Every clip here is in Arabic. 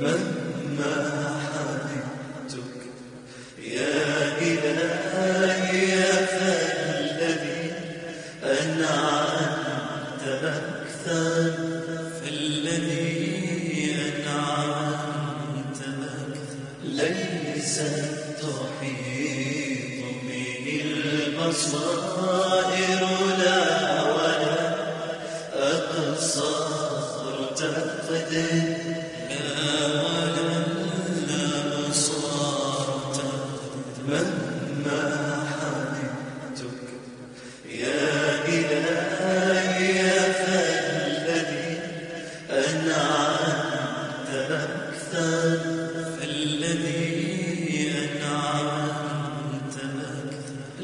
مهما حدثتك يا إلهي فالذي أنعمت أكثر فالذي أنعمت أكثر ليس تحيط به البصائر لا ولا أقصرت فدك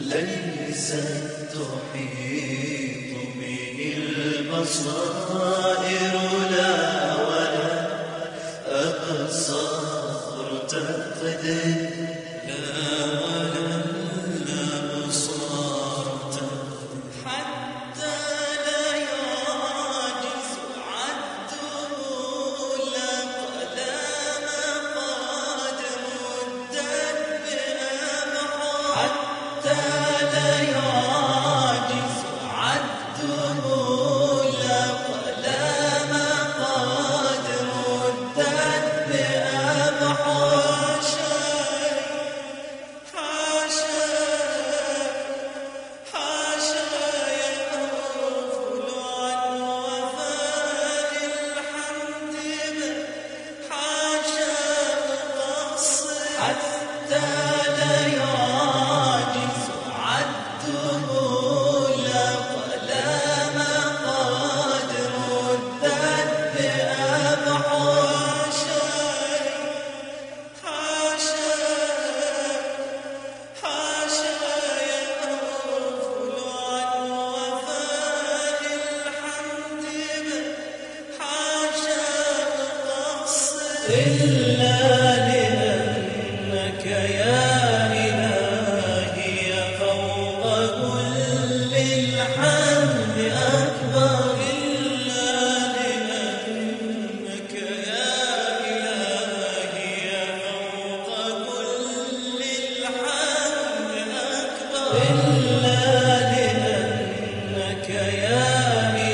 ليست تحيط به البصائر لا. إلا لأنك يا إلهي فوق كل الحمد أكبر إلا لأنك يا إلهي فوق كل الحمد أكبر إلا لأنك يا إلهي